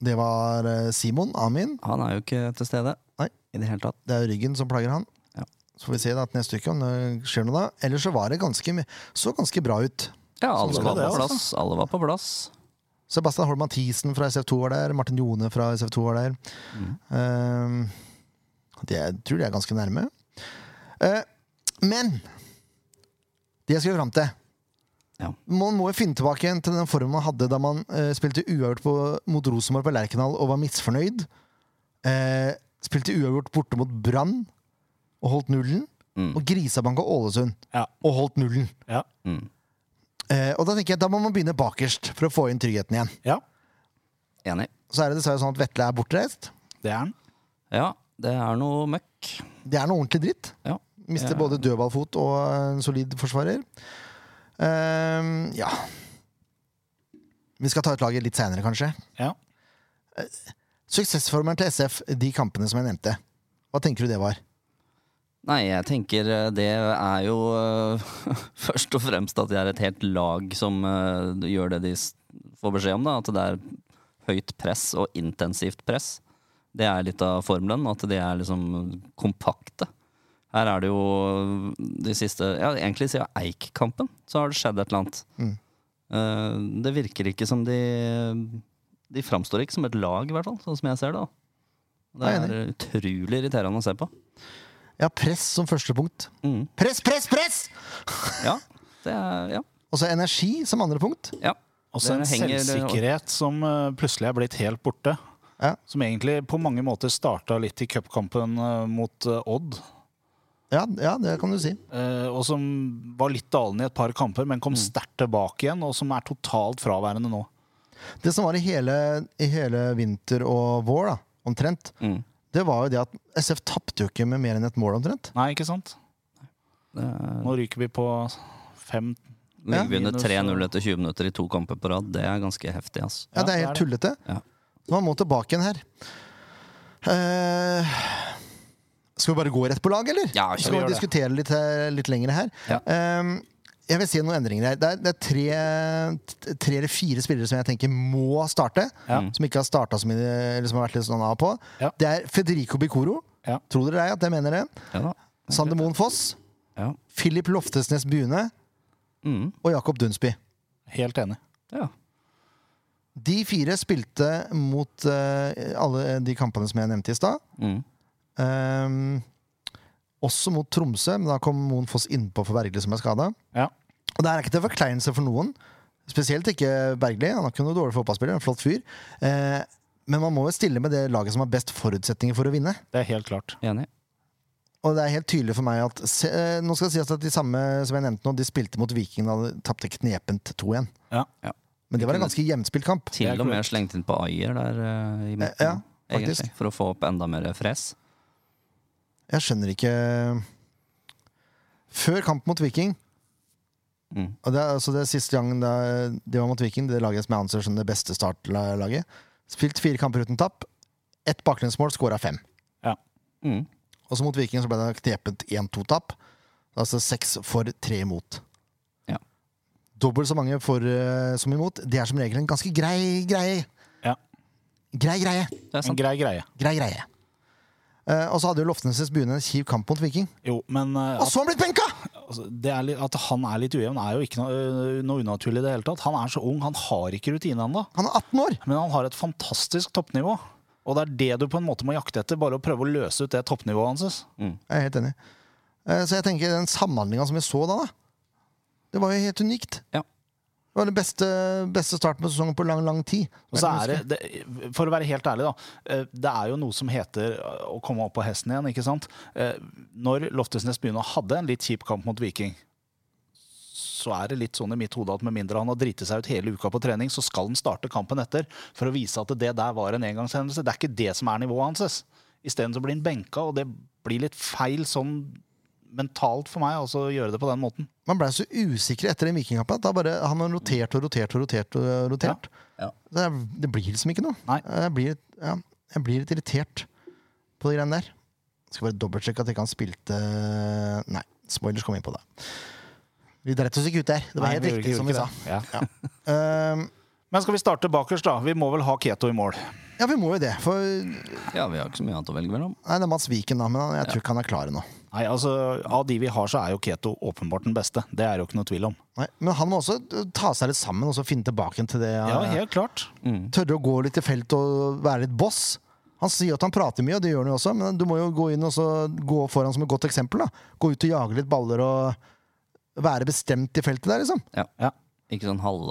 Det var Simon Amin. han er jo ikke til stede Nei. I det hele tatt. Det er ryggen som plager han. Ja. Så får vi se da til neste uke om det skjer noe da. Ellers så var det ganske, så ganske bra ut. Ja, alle var det, på altså. plass. Alle var på plass. Sebastian Holm Mathisen fra SF2 var der. Martin Jone fra SF2 var der. Ehm, det, jeg tror de er ganske nærme. Uh, men det jeg skal fram til Ja. Man må jo finne tilbake igjen til den formen man hadde da man uh, spilte uavgjort mot Rosenborg på Lerkendal og var misfornøyd. Eh, spilte uavgjort borte mot Brann og holdt nullen. Mm. Og grisebanka Ålesund Ja. og holdt nullen. Ja. Mm. Eh, og da tenker jeg da må man begynne bakerst for å få inn tryggheten igjen. ja. Enig. Så er det dessverre sånn at Vetle er bortreist. Det er han. Ja, det er noe møkk. Det er noe ordentlig dritt. Ja. Mister Ja. både dødballfot og en solid forsvarer. Uh, ja Vi skal ta ut laget litt seinere, kanskje. Ja. Suksessformelen til SF, de kampene som jeg nevnte. Hva tenker du det var? Nei, jeg tenker eh, det er jo uh, først og fremst at det er et helt lag som uh, gjør det de får beskjed om. da, At det er høyt press og intensivt press. Det er litt av formelen. At de er liksom kompakte. Her er det jo de siste Ja, egentlig siden Eik-kampen så har det skjedd et eller annet. Mm. Uh, det virker ikke som de De framstår ikke som et lag, i hvert fall, sånn som jeg ser det. Det er er utrolig irriterende å se på. Ja, press som første punkt. Mm. Press, press, press! Ja, det er Ja. Og så energi som andre punkt. ja. Også en henger- selvsikkerhet som eh, plutselig er blitt helt borte. Ja. Som egentlig på mange måter starta litt i cupkampen eh, mot eh, Odd. Ja, ja, det kan du si. Uh, og som var litt dalende i et par kamper, men kom sterkt tilbake igjen, og som er totalt fraværende nå. Det som var i hele, i hele vinter og vår, da, omtrent, Mm. det var jo det at SF tapte jo ikke med mer enn et mål, omtrent. Nei, ikke sant? Er, Nå ryker vi på fem Ja. Ligger vi under 3-0 etter 20 minutter i to kamper på rad. Det er ganske heftig, ass. Ja, det er helt tullete. Ja. Så man må tilbake igjen her. Uh, skal vi bare gå rett på lag, eller? Ja, skal vi diskutere litt, eh, litt lenger her? Ja. Eh, jeg vil si noen endringer her. Det er, det er tre, tre eller fire spillere som jeg tenker må starte. Ja. Som ikke har starta så mye, eller som har vært litt sånn av på. Ja. Det er Federico Bicoro. Ja. Tror dere det? At jeg mener det? Ja. Sander Moen Foss. Ja. Philip Loftesnes Bune Mm. og Jakob Dunsby. Helt enig. ja. De fire spilte mot uh, alle de kampene som jeg nevnte i stad. Mm. Um, også mot Tromsø, men da kom Moen Foss innpå for Bergli som er skada. Ja. Og det er ikke til forkleinelse for noen. Spesielt ikke Bergli. Han er ikke noen dårlig fotballspiller, en flott fyr. Eh, men man må jo stille med det laget som har best forutsetninger for å vinne. Det er helt klart. Enig. Og det er helt tydelig for meg at se, eh, Nå skal det sies at de samme som jeg nevnte nå, de spilte mot Vikingene og tapte knepent 2-1. Ja. Ja. Men det var en ganske jevnspilt kamp. Til og med slengt inn på Ayer der uh, i midten. Ja, egentlig, for å få opp enda mer fres. Jeg skjønner ikke Før kamp mot Viking Mm. Og det, altså det siste gangen Det de var mot Viking, det laget som jeg anser som det beste startlaget. Spilt fire kamper uten tapp. Ett baklengsmål, skåra fem. Mm. Og så mot Viking så ble det knepent 1-2-tap. Altså seks for, tre imot. Ja. Dobbelt så mange for uh, som imot. Det er som regel en ganske grei greie. Ja. Grei greie. Det er En grei greie. Grei greie. Uh, og så hadde jo Loftenes Bune en kjip kamp mot Viking. Jo, men uh, Og så har han blitt benka! Altså, det er litt, at han er litt ujevn, er jo ikke noe, øh, noe unaturlig i det hele tatt. Han er så ung, han har ikke rutine ennå. Han er 18 år! Men han har et fantastisk toppnivå. Og det er det du på en måte må jakte etter, bare å prøve å løse ut det toppnivået hans. Mm. Jeg er helt enig. Eh, Så jeg tenker den samhandlinga som vi så da, da det var jo helt unikt. Ja. Det var den beste, beste starten på sesongen på lang, lang tid. Og så er det, det, For å være helt ærlig, da. eh, Det er jo noe som heter å komme opp på hesten igjen, ikke sant. Eh, Når Loftesnes begynner å hadde en litt kjip kamp mot Viking, så er det litt sånn i mitt hode at med mindre han har driti seg ut hele uka på trening, så skal han starte kampen etter for å vise at det der var en engangshendelse. Det er ikke det som er nivået hans. Isteden så blir han benka, og det blir litt feil sånn mentalt for meg også å gjøre det på den måten. Man ble så usikker etter den vikingkampen bare har rotert og rotert og rotert. og rotert. Ja. Det, er, det blir liksom ikke noe. Nei. Jeg blir, ja, jeg blir litt irritert på de greiene der. Skal bare dobbeltsjekke at ikke han spilte Nei, spoilers kom inn på det. Vi dreit oss ikke ut der. Det var Nei, helt riktig, som vi sa. Ja. Ehm, Men skal vi starte bakerst, da? Vi må vel ha Keto i mål. ja, vi må jo det. For Ja, vi har ikke så mye annet å velge mellom. Nei, det er Mats Viken, da, men jeg tror ikke han er klar ennå. Nei, altså, Av de vi har, så er jo Keto åpenbart den beste. Det er jo ikke noe tvil om. Nei, Men han må også ta seg litt sammen og så finne tilbake til det. Ja, helt klart. Mm. Tørre å gå litt i felt og være litt boss. Han sier at han prater mye, og det gjør han jo også, men du må jo gå inn og så gå foran som et godt eksempel. da Gå ut og jage litt baller og være bestemt i feltet der, liksom. Ja. Ja. Ikke sånn halv,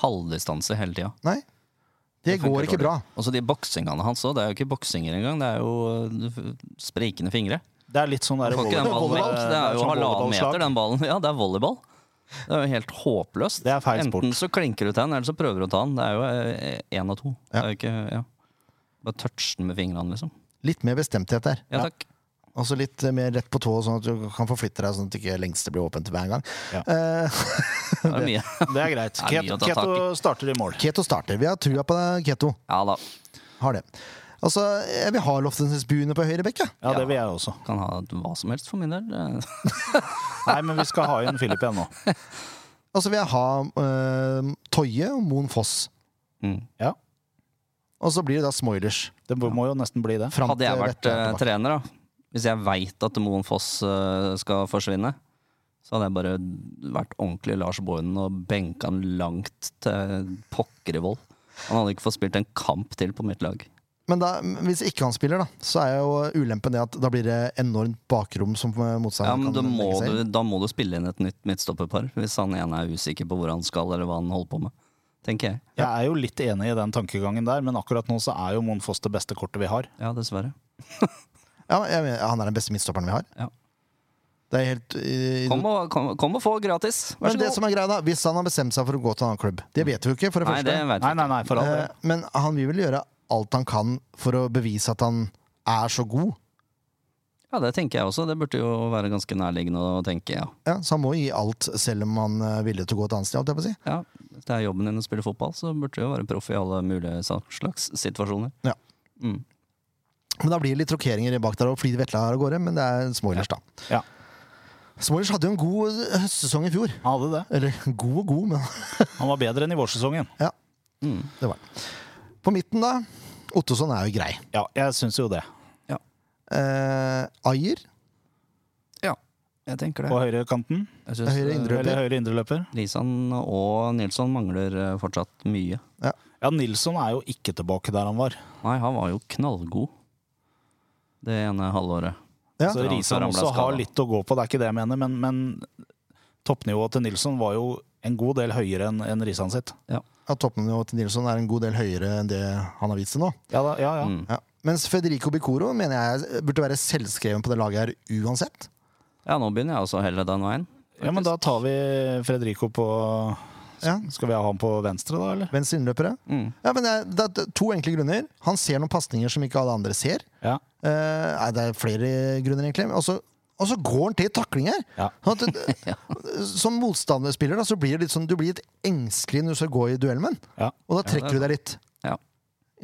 halvdistanse hele tida. Nei. Det, går ikke bra. Og så de boksingene hans òg. Det er jo ikke boksinger engang. Det er jo uh, sprikende fingre. Det er litt sånn der ballen volleyball- vekk. Det er jo sånn halvannen meter, den ballen. Ja, det er volleyball. Det er jo helt håpløst. Det er feil sport. Enten så klinker du til den, eller så prøver du å ta den. Det er jo én av to. Det er jo ikke, ja. Bare touch den med fingrene, liksom. Litt mer bestemthet der. Ja, takk. Og så litt uh, mer rett på tå, sånn at du kan forflytte deg, sånn at ikke lengste blir åpent hver gang. Ja. Eh, Det er mye. Det er greit. Det er Keto, Keto starter i mål. Keto starter. Vi har trua på deg, Keto. Ja da. Har det. Altså, jeg vil ha Loftenes Buene på høyre bekk. Ja, det vil jeg også. Kan ha hva som helst for min del. Nei, men vi skal ha inn Filip igjen nå. Og så vil jeg ha uh, Toje og Moen Foss. Mm. Ja, Og så blir det da Smoilers. Det må jo nesten bli det. Frem Hadde jeg vært er eh, trener, da, hvis jeg veit at Moen Foss eh, skal forsvinne, så hadde jeg bare vært ordentlig Lars Bohinen og benka han langt til pokker i vold. Han hadde ikke fått spilt en kamp til på mitt lag. Men da, hvis ikke han spiller, da, så er jo ulempen det at da blir det enormt bakrom som Ja, motstanderen men da kan må, legge seg du, da må du spille inn et nytt midtstopperpar, hvis han ene er usikker på hvor han skal, eller hva han holder på med. Tenker jeg. Jeg er jo litt enig i den tankegangen der, men akkurat nå så er jo Mon Foss det beste kortet vi har. Ja, dessverre. Ja, jeg han er den beste midtstopperen vi har. Ja. Det er helt uh, Kom og, kom, kom og få gratis. Vær Men så det som er greia da, Hvis han har bestemt seg for å gå til en annen klubb Det vet vi jo ikke, for det Nei, det første. vet Nei, nei, nei, for alt del. Eh, Men han vil vel gjøre alt han kan for å bevise at han er så god. Ja, det tenker jeg også. Det burde jo være ganske nærliggende å tenke, ja. Ja, Så han må gi alt, selv om han er villig til å gå et annet sted. jeg si. ja. Hvis det er jobben din å spille fotball, så burde du jo være proff i alle mulige slags situasjoner. Ja. Mm. Men da blir det litt rokeringer bak der og flyr Vetle her av gårde, men det er Smoilers, da. Ja, Smoilers hadde jo en god høstsesong i fjor. han hadde det. Eller god og god, men Han var bedre enn i vårsesongen. ja, Mm. det var han. På midten, da. Ottosson er jo grei. Ja, jeg syns jo det. Eh, Ayer Ja. Jeg tenker på det. høyrekanten. Jeg synes, Høyre eh, indre- høyre indreløper. Lisan og Nilsson mangler eh, fortsatt mye. Ja, Nilsson er jo ikke tilbake der han var. Nei, han var jo knallgod det ene halvåret. Ja. Så Risan også har litt å gå på, det er ikke det jeg mener, men, men toppnivået til Nilsson var jo en god del høyere enn en Risan sitt. Ja, toppnivået til Nilsson er en god del høyere enn det han har vist til nå. Ja, da, ja, ja. Mm. Ja. Mens Federico Bicoro mener jeg burde være selvskreven på det laget her uansett. Ja, nå begynner jeg også å helle den veien. ja, men da tar vi Fredrico på Ja. Skal vi ha han på venstre, da, eller? Venstre innløpere. Mm. Ja, men det er, det er to enkle grunner. Han ser noen pasninger som ikke alle andre ser. Ja. Uh, nei, det er flere grunner, egentlig. Og så, og så går han til takling her. Ja. Sånn Som motstanderspiller da, så blir det litt sånn, du blir litt engstelig når du skal gå i duell med. Ja. Og da trekker er du deg litt.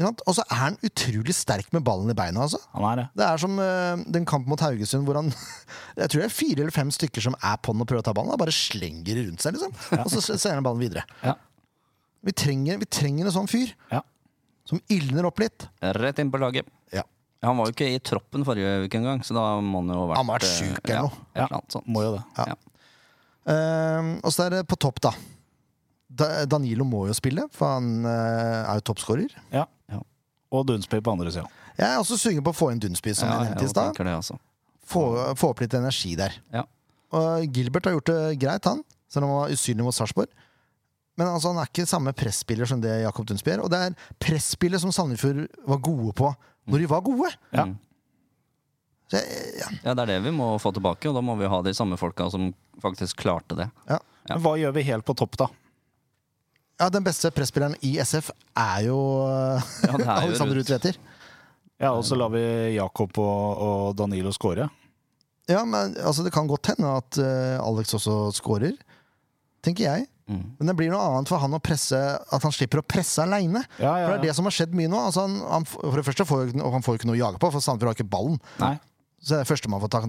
Ja. Og så er han utrolig sterk med ballen i beina. altså. Han er det. Det er som uh, den kampen mot Haugesund hvor han Jeg tror det er fire eller fem stykker som er på den og prøver å ta ballen. Han bare slenger rundt seg, liksom. Og så sender han ballen videre. Ja. Vi trenger, vi trenger en sånn fyr Ja. som ildner opp litt. Rett inn på laget. Ja. Han var jo ikke i troppen forrige uke engang, så da må han jo ha vært Han må ha vært sjuk syk eller noe. Ja, eller. Må jo det. Ja. Ja. Eh, og så er det på topp, da. Da- Danilo må jo spille, for han uh, er jo toppskårer. Ja. Og Dunsby på andre sida. Jeg er også sugen på å få inn Dunsby, som Ja, jeg nevnte i stad. altså. Få, få opp litt energi der. Ja. Og Gilbert har gjort det greit, han. Selv om han var usynlig mot Sarpsborg. Men altså, han er ikke samme presspiller som det Jakob Dunsby er. Og det er presspillet som Sandefjord var gode på når de var gode. Ja. Mm. Så ja. ja, det er det vi må få tilbake, og da må vi ha de samme folka som faktisk klarte det. Ja. Men hva gjør vi helt på topp, da? Ja, den beste presspilleren i SF er jo Ja, er jo Alexander Ruud. Ruud Tveter. Ja, Og så lar vi Jakob og, og Danilo score. Ja, men altså, det kan godt hende at uh, Alex også skårer, tenker jeg. Mm. Men det blir noe annet for han å presse At han slipper å presse aleine. Ja, ja, For det er det som har skjedd mye nå. Altså, han, han, for det første får han får ikke noe å jage på, for Sandefjord har ikke ballen. Nei. Så det er det første man får ta,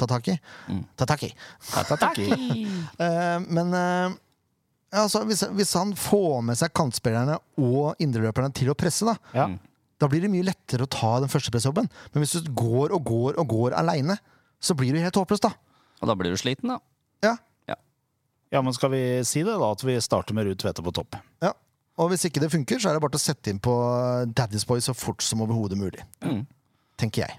ta tak i. Mm. Ta tak i. Eh, men eh, altså, hvis, hvis han får med seg kantspillerne og indreløperne til å presse, da, Ja. Mm. da blir det mye lettere å ta den første pressjobben. Men hvis du går og går og går aleine, så blir du helt håpløst, da. Og da blir du sliten, da. Ja. ja, men skal vi si det, da? At vi starter med Ruud Tvete på topp? ja. Og hvis ikke det funker, så er det bare til å sette inn på Daddy's Boy så fort som overhodet mulig. Mm. Tenker jeg.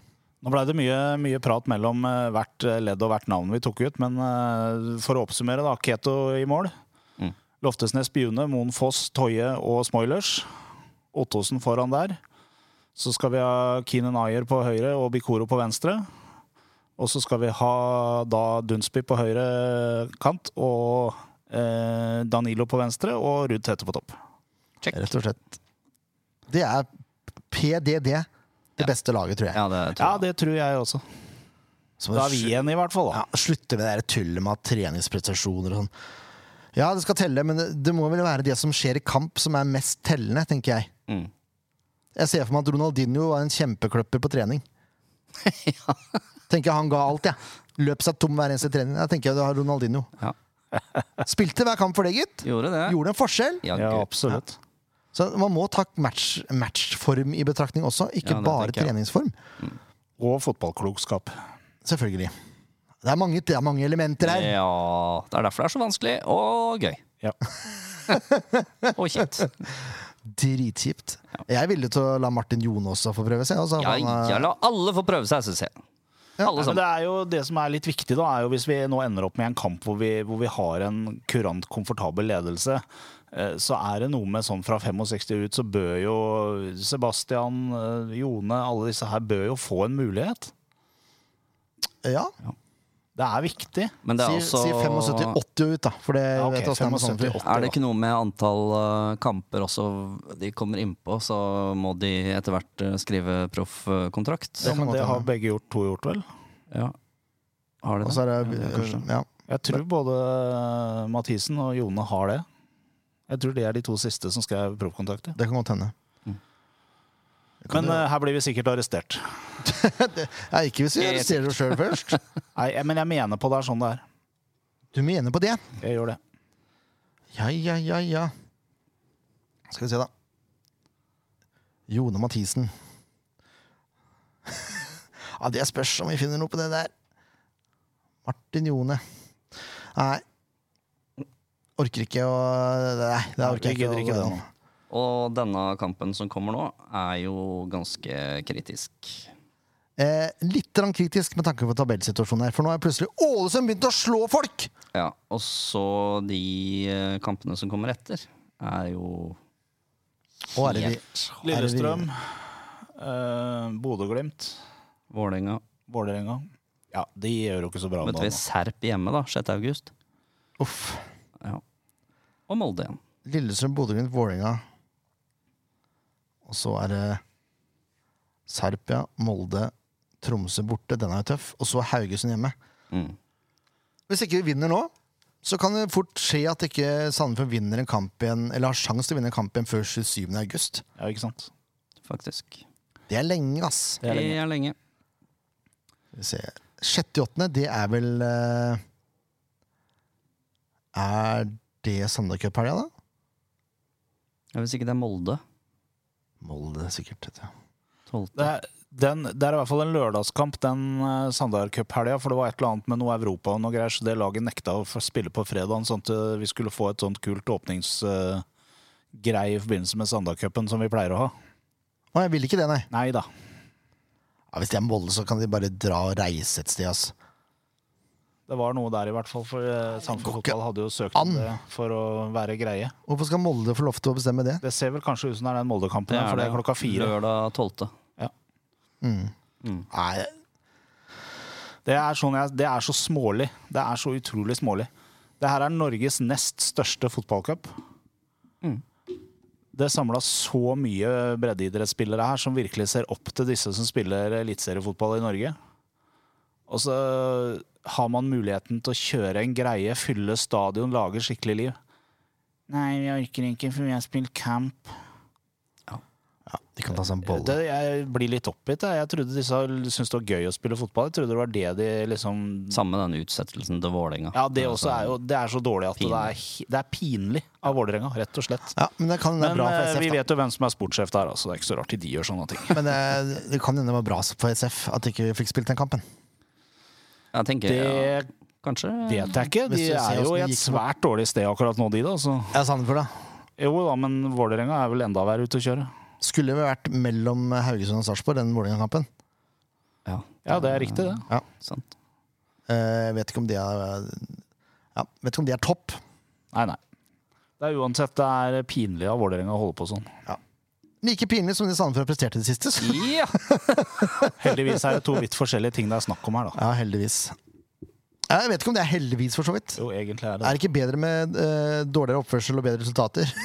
Nå blei det mye, mye prat mellom eh, hvert eh, ledd og hvert navn vi tok ut, men eh, for å oppsummere, da. Keto i mål. Loftesnes Bjune, Moen Foss, Toje og Smoilers. Ottosen foran der. Så skal vi ha Keenan Ayer på høyre og Bikoro på venstre. Og så skal vi ha da Dunsby på høyre kant og eh, Danilo på venstre og Ruud Tete på topp. Check. Rett og slett. Det er PDD, det Ja. beste laget, tror jeg. Ja, det tror Ja, jeg. det tror jeg også. Så Da er vi igjen, i hvert fall. da. ja, slutte med det tullet med treningsprestasjoner og sånn. Ja, det skal telle, men det, det må vel være det som skjer i kamp, som er mest tellende, tenker jeg. Mm. Jeg ser for meg at Ronaldinho var en kjempekløpper på trening. Tenker jeg han ga alt, jeg. Løp seg tom hver eneste trening. Jeg tenker jeg det har Ronaldinho. Ja. Spilte hver kamp for det, gitt. Gjorde det. Gjorde en forskjell. Ja, Ja, absolutt. Så man må ta match, matchform i betraktning også, ikke Ja, bare treningsform. Mm. Og fotballklokskap. Selvfølgelig. Det er mange, det er mange elementer her. Ja, det er derfor det er så vanskelig og gøy. Ja. og kjipt. Dritkjipt. Jeg er villig til å la Martin Jone også få prøve seg. Altså, Ja, han, eh, la alle få prøve seg SSC. Ja, Alle Men det er jo det som er litt viktig, da, er jo hvis vi nå ender opp med en kamp hvor vi, hvor vi har en kurant, komfortabel ledelse, eh, så er det noe med sånn fra 65 ut, så bør jo Sebastian, eh, Jone, alle disse her bør jo få en mulighet. Ja. ja, Det er viktig. Men det er si, også si 75-80 ut, da. For det Ja, okay, vet jeg åssen det er 75-80. Det ikke noe med antall uh, kamper også de kommer innpå, så må de etter hvert uh, skrive proffkontrakt? Ja, men det har begge gjort, to gjort, vel? Ja. Har de det? er det, ja. Jeg tror både Mathisen og Jone har det. Jeg tror det er de to siste som skrev proffkontrakter. Det kan godt hende. Det Men det- eh, her blir vi sikkert arrestert. Nei, ikke hvis vi arresterer oss sjøl først. Nei, men jeg mener på det er sånn det er. Du mener på det? Jeg gjør det. Ja, ja, ja, ja. Skal vi se, da. Jone Mathisen. ja, det spørs om vi finner noe på det der. Martin Jone. Nei. Orker ikke å Nei, det orker jeg ikke. gidder ikke. det nå. Og denne kampen som kommer nå, er jo ganske kritisk. Eh, litt kritisk med tanke på tabellsituasjonen her, for nå er plutselig Ålesund begynt å slå folk! Ja, Og så de eh, kampene som kommer etter, er jo er helt Lillestrøm, eh, Bodø-Glimt, Vålerenga. Vålerenga. Ja, de gjør jo ikke så bra nå. Møter vi. Serp hjemme, da. 6. august. Uff. Ja. Og Molde igjen. Lillestrøm, Bodø-Glimt, Vålerenga. Og så er det Serpia, Molde, Tromsø borte. Den er jo tøff. Og så Haugesund hjemme. Mm. Hvis ikke vi vinner nå, så kan det fort skje at ikke Sandefjord vinner en kamp igjen, eller har sjanse til å vinne en kamp igjen før 27. august. Ja, ikke sant? Faktisk. Det er lenge, ass. Det er lenge. Det er lenge. Vi ser. Sjette i åttende, det er vel eh, Er det Sandal Cup-helga, da? Ja, Hvis ikke det er Molde. Molde, sikkert. vet du. 12. Det er, den, det er i hvert fall en lørdagskamp, den uh, Sandar Cup-helga. For det var et eller annet med noe Europa og noe greier, så det laget nekta å spille på fredagen, sånn at eh, vi skulle få et sånt kult åpningsgreie i forbindelse med Sandar-cupen som vi pleier å ha. Å, jeg vil ikke det, nei. Nei da. Ja, hvis de er Molde, så kan de bare dra og reise et sted, ass. Det var noe der i hvert fall, for uh, Sandefjord går ikke Fotball hadde jo søkt an. det for å være greie. Hvorfor skal Molde få lov til å bestemme det? Det ser vel kanskje ut som det er den Molde-kampen, for det er klokka fire. Lørdag 12. Mm. Mm. Nei, Det er, sånn jeg, det er så smålig. Det er så utrolig smålig. Det her er Norges nest største fotballcup. Mm. Det samla så mye breddeidrettsspillere her som virkelig ser opp til disse som spiller eliteseriefotball i Norge. Og så har man muligheten til å kjøre en greie, fylle stadion, lage skikkelig liv. Nei, vi orker ikke, for vi har spilt camp. ja, de kan ta seg en bolle. Det, jeg blir litt oppgitt. Jeg, jeg trodde disse syntes det var gøy å spille fotball. Jeg trodde det var det de liksom Samme den utsettelsen til Vålerenga. Ja, det også er jo Det er så dårlig at det er, det er pinlig av Vålerenga, rett og slett. Ja, men det kan Men bra for eh, SF, vi vet jo hvem som er sportssjef der, altså. Det er ikke så rart de gjør sånne ting. Men det, det kan hende det var bra for SF at de ikke fikk spilt den kampen. Jeg tenker ja, Det kanskje vet jeg ikke. De Hvis du ser er jo hvordan i det et gikk svært dårlig sted akkurat nå, de da. Så. Ja, Sandefjord, da. Jo da, men Vålerenga er vel enda verre ute å kjøre. Skulle vel vært mellom Haugesund og Sarpsborg, den Vålerenga-kampen. Ja, Ja, det er riktig, det. sant. Eh, vet ikke om de er Ja, vet ikke om de er topp. Nei, nei. Det er uansett det er pinlig av Vålerenga å holde på sånn. Like pinlig som det Sandefjord presterte det siste. så- Ja! Heldigvis er det to vidt forskjellige ting det er snakk om her, da. Ja, heldigvis. Jeg vet ikke om det er heldigvis, for så vidt. Jo, egentlig er det Er det ikke bedre med uh, dårligere oppførsel og bedre resultater?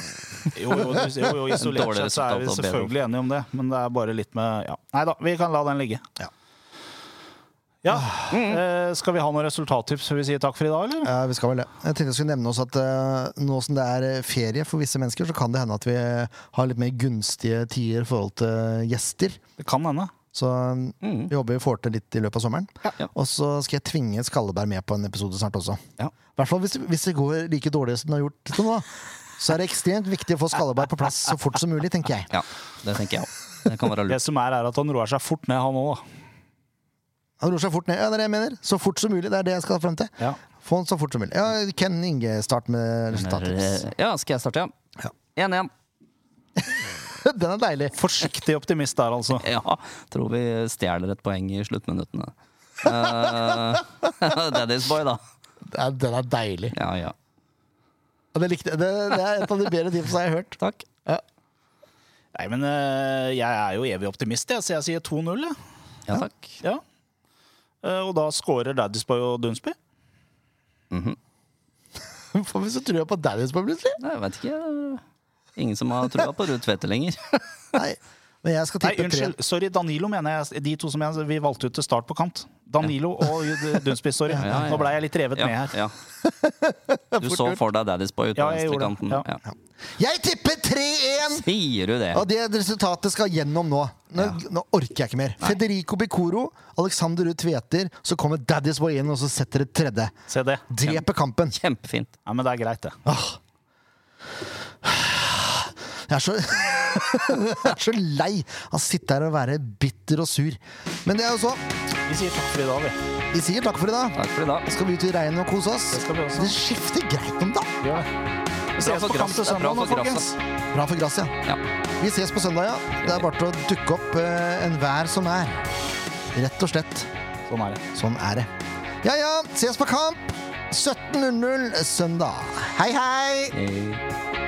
Jo, jo, jo, jo isolert sett så er vi selvfølgelig enige om det, men det er bare litt med ja. Nei da, vi kan la den ligge. Ja. Ja, eh, Skal vi ha noen resultattips før vi sier takk for i dag, eller? Ja, vi skal vel det. Jeg tenkte jeg skulle nevne oss at eh, nå som det er eh, ferie for visse mennesker, så kan det hende at vi har litt mer gunstige tider i forhold til gjester. Det kan hende. Så mm, Mm. vi håper vi får til litt i løpet av sommeren. Ja. Ja. Og så skal jeg tvinge Skalleberg med på en episode snart også. Ja. I hvert fall hvis, hvis det går like dårlig som det har gjort til nå. Så er det ekstremt viktig å få Skalleberg på plass så fort som mulig, tenker jeg. ja, det tenker jeg òg. Det Det som er, er at han roer seg fort ned, han òg. Han ror seg fort ned. Ja, det er det jeg mener. Så fort som mulig. Det er det jeg skal frem til. Ja. Få den så fort som mulig. Ja, Ken Inge, start med resultattips. Ja, skal jeg starte, ja? Ja. 1-1. Den er deilig. Forsiktig optimist der, altså. Ja, tror vi stjeler et poeng i sluttminuttene. Uh, Daddy's boy, da. Den er, er deilig. Ja, ja. Det, likte, det, det er et av de bedre tipsene jeg har hørt. Takk. Ja. Nei, men eh, jeg er jo evig optimist, jeg, så jeg sier 2-0. Ja. Ja, takk. Ja. Eh, og da scorer Daddysboy og Dunsby. For hvis så tror på Daddy's Boy? plutselig? Jeg vet ikke. Ingen som har trua på Ruud Tvedte lenger. Nei. Men jeg skal Nei, tippe tre. unnskyld. Sorry, Danilo mener jeg. De to som jeg, vi valgte ut til start på kant. Danilo og Dunsby, sorry. Ja, ja, ja. Nå ble jeg litt revet med her. ja. Du så for deg Daddy's boy ute på Ja, venstrekanten. Ja. Ja. Jeg tipper 3-1! Sier du det? Og det resultatet skal gjennom nå. Nå, nå orker jeg ikke mer. Federico Bicoro, Alexander Ruud Tveter, så kommer Daddy's Boy inn og så setter det tredje. Se det. Dreper kampen. Kjempefint. Ja, men det er greit, det. Åh. Jeg er så Jeg er så lei av å sitte her og være bitter og sur. Men det er jo så. Vi sier takk for i dag, vi. Vi sier takk for i dag. Takk for i dag. Skal vi ut i regnet og kose oss? Det skal vi også. Det skifter greit om dagen. Ja. Vi ses på kamp til søndag nå, folkens. Bra for gresset, ja. Ja. Vi ses på søndag, ja. Det er bare til å dukke opp uh, en vær som er. Rett og slett. Sånn er det. Sånn er det. Ja ja, ses på kamp! 17.00 søndag. Hei, hei! Hei.